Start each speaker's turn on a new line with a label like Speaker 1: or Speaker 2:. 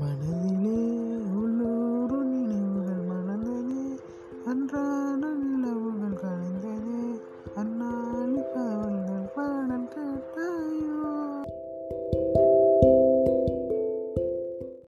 Speaker 1: மனதிலே உள்ளூர் நினைவுகள் மனதிலே அன்றாட நிலவு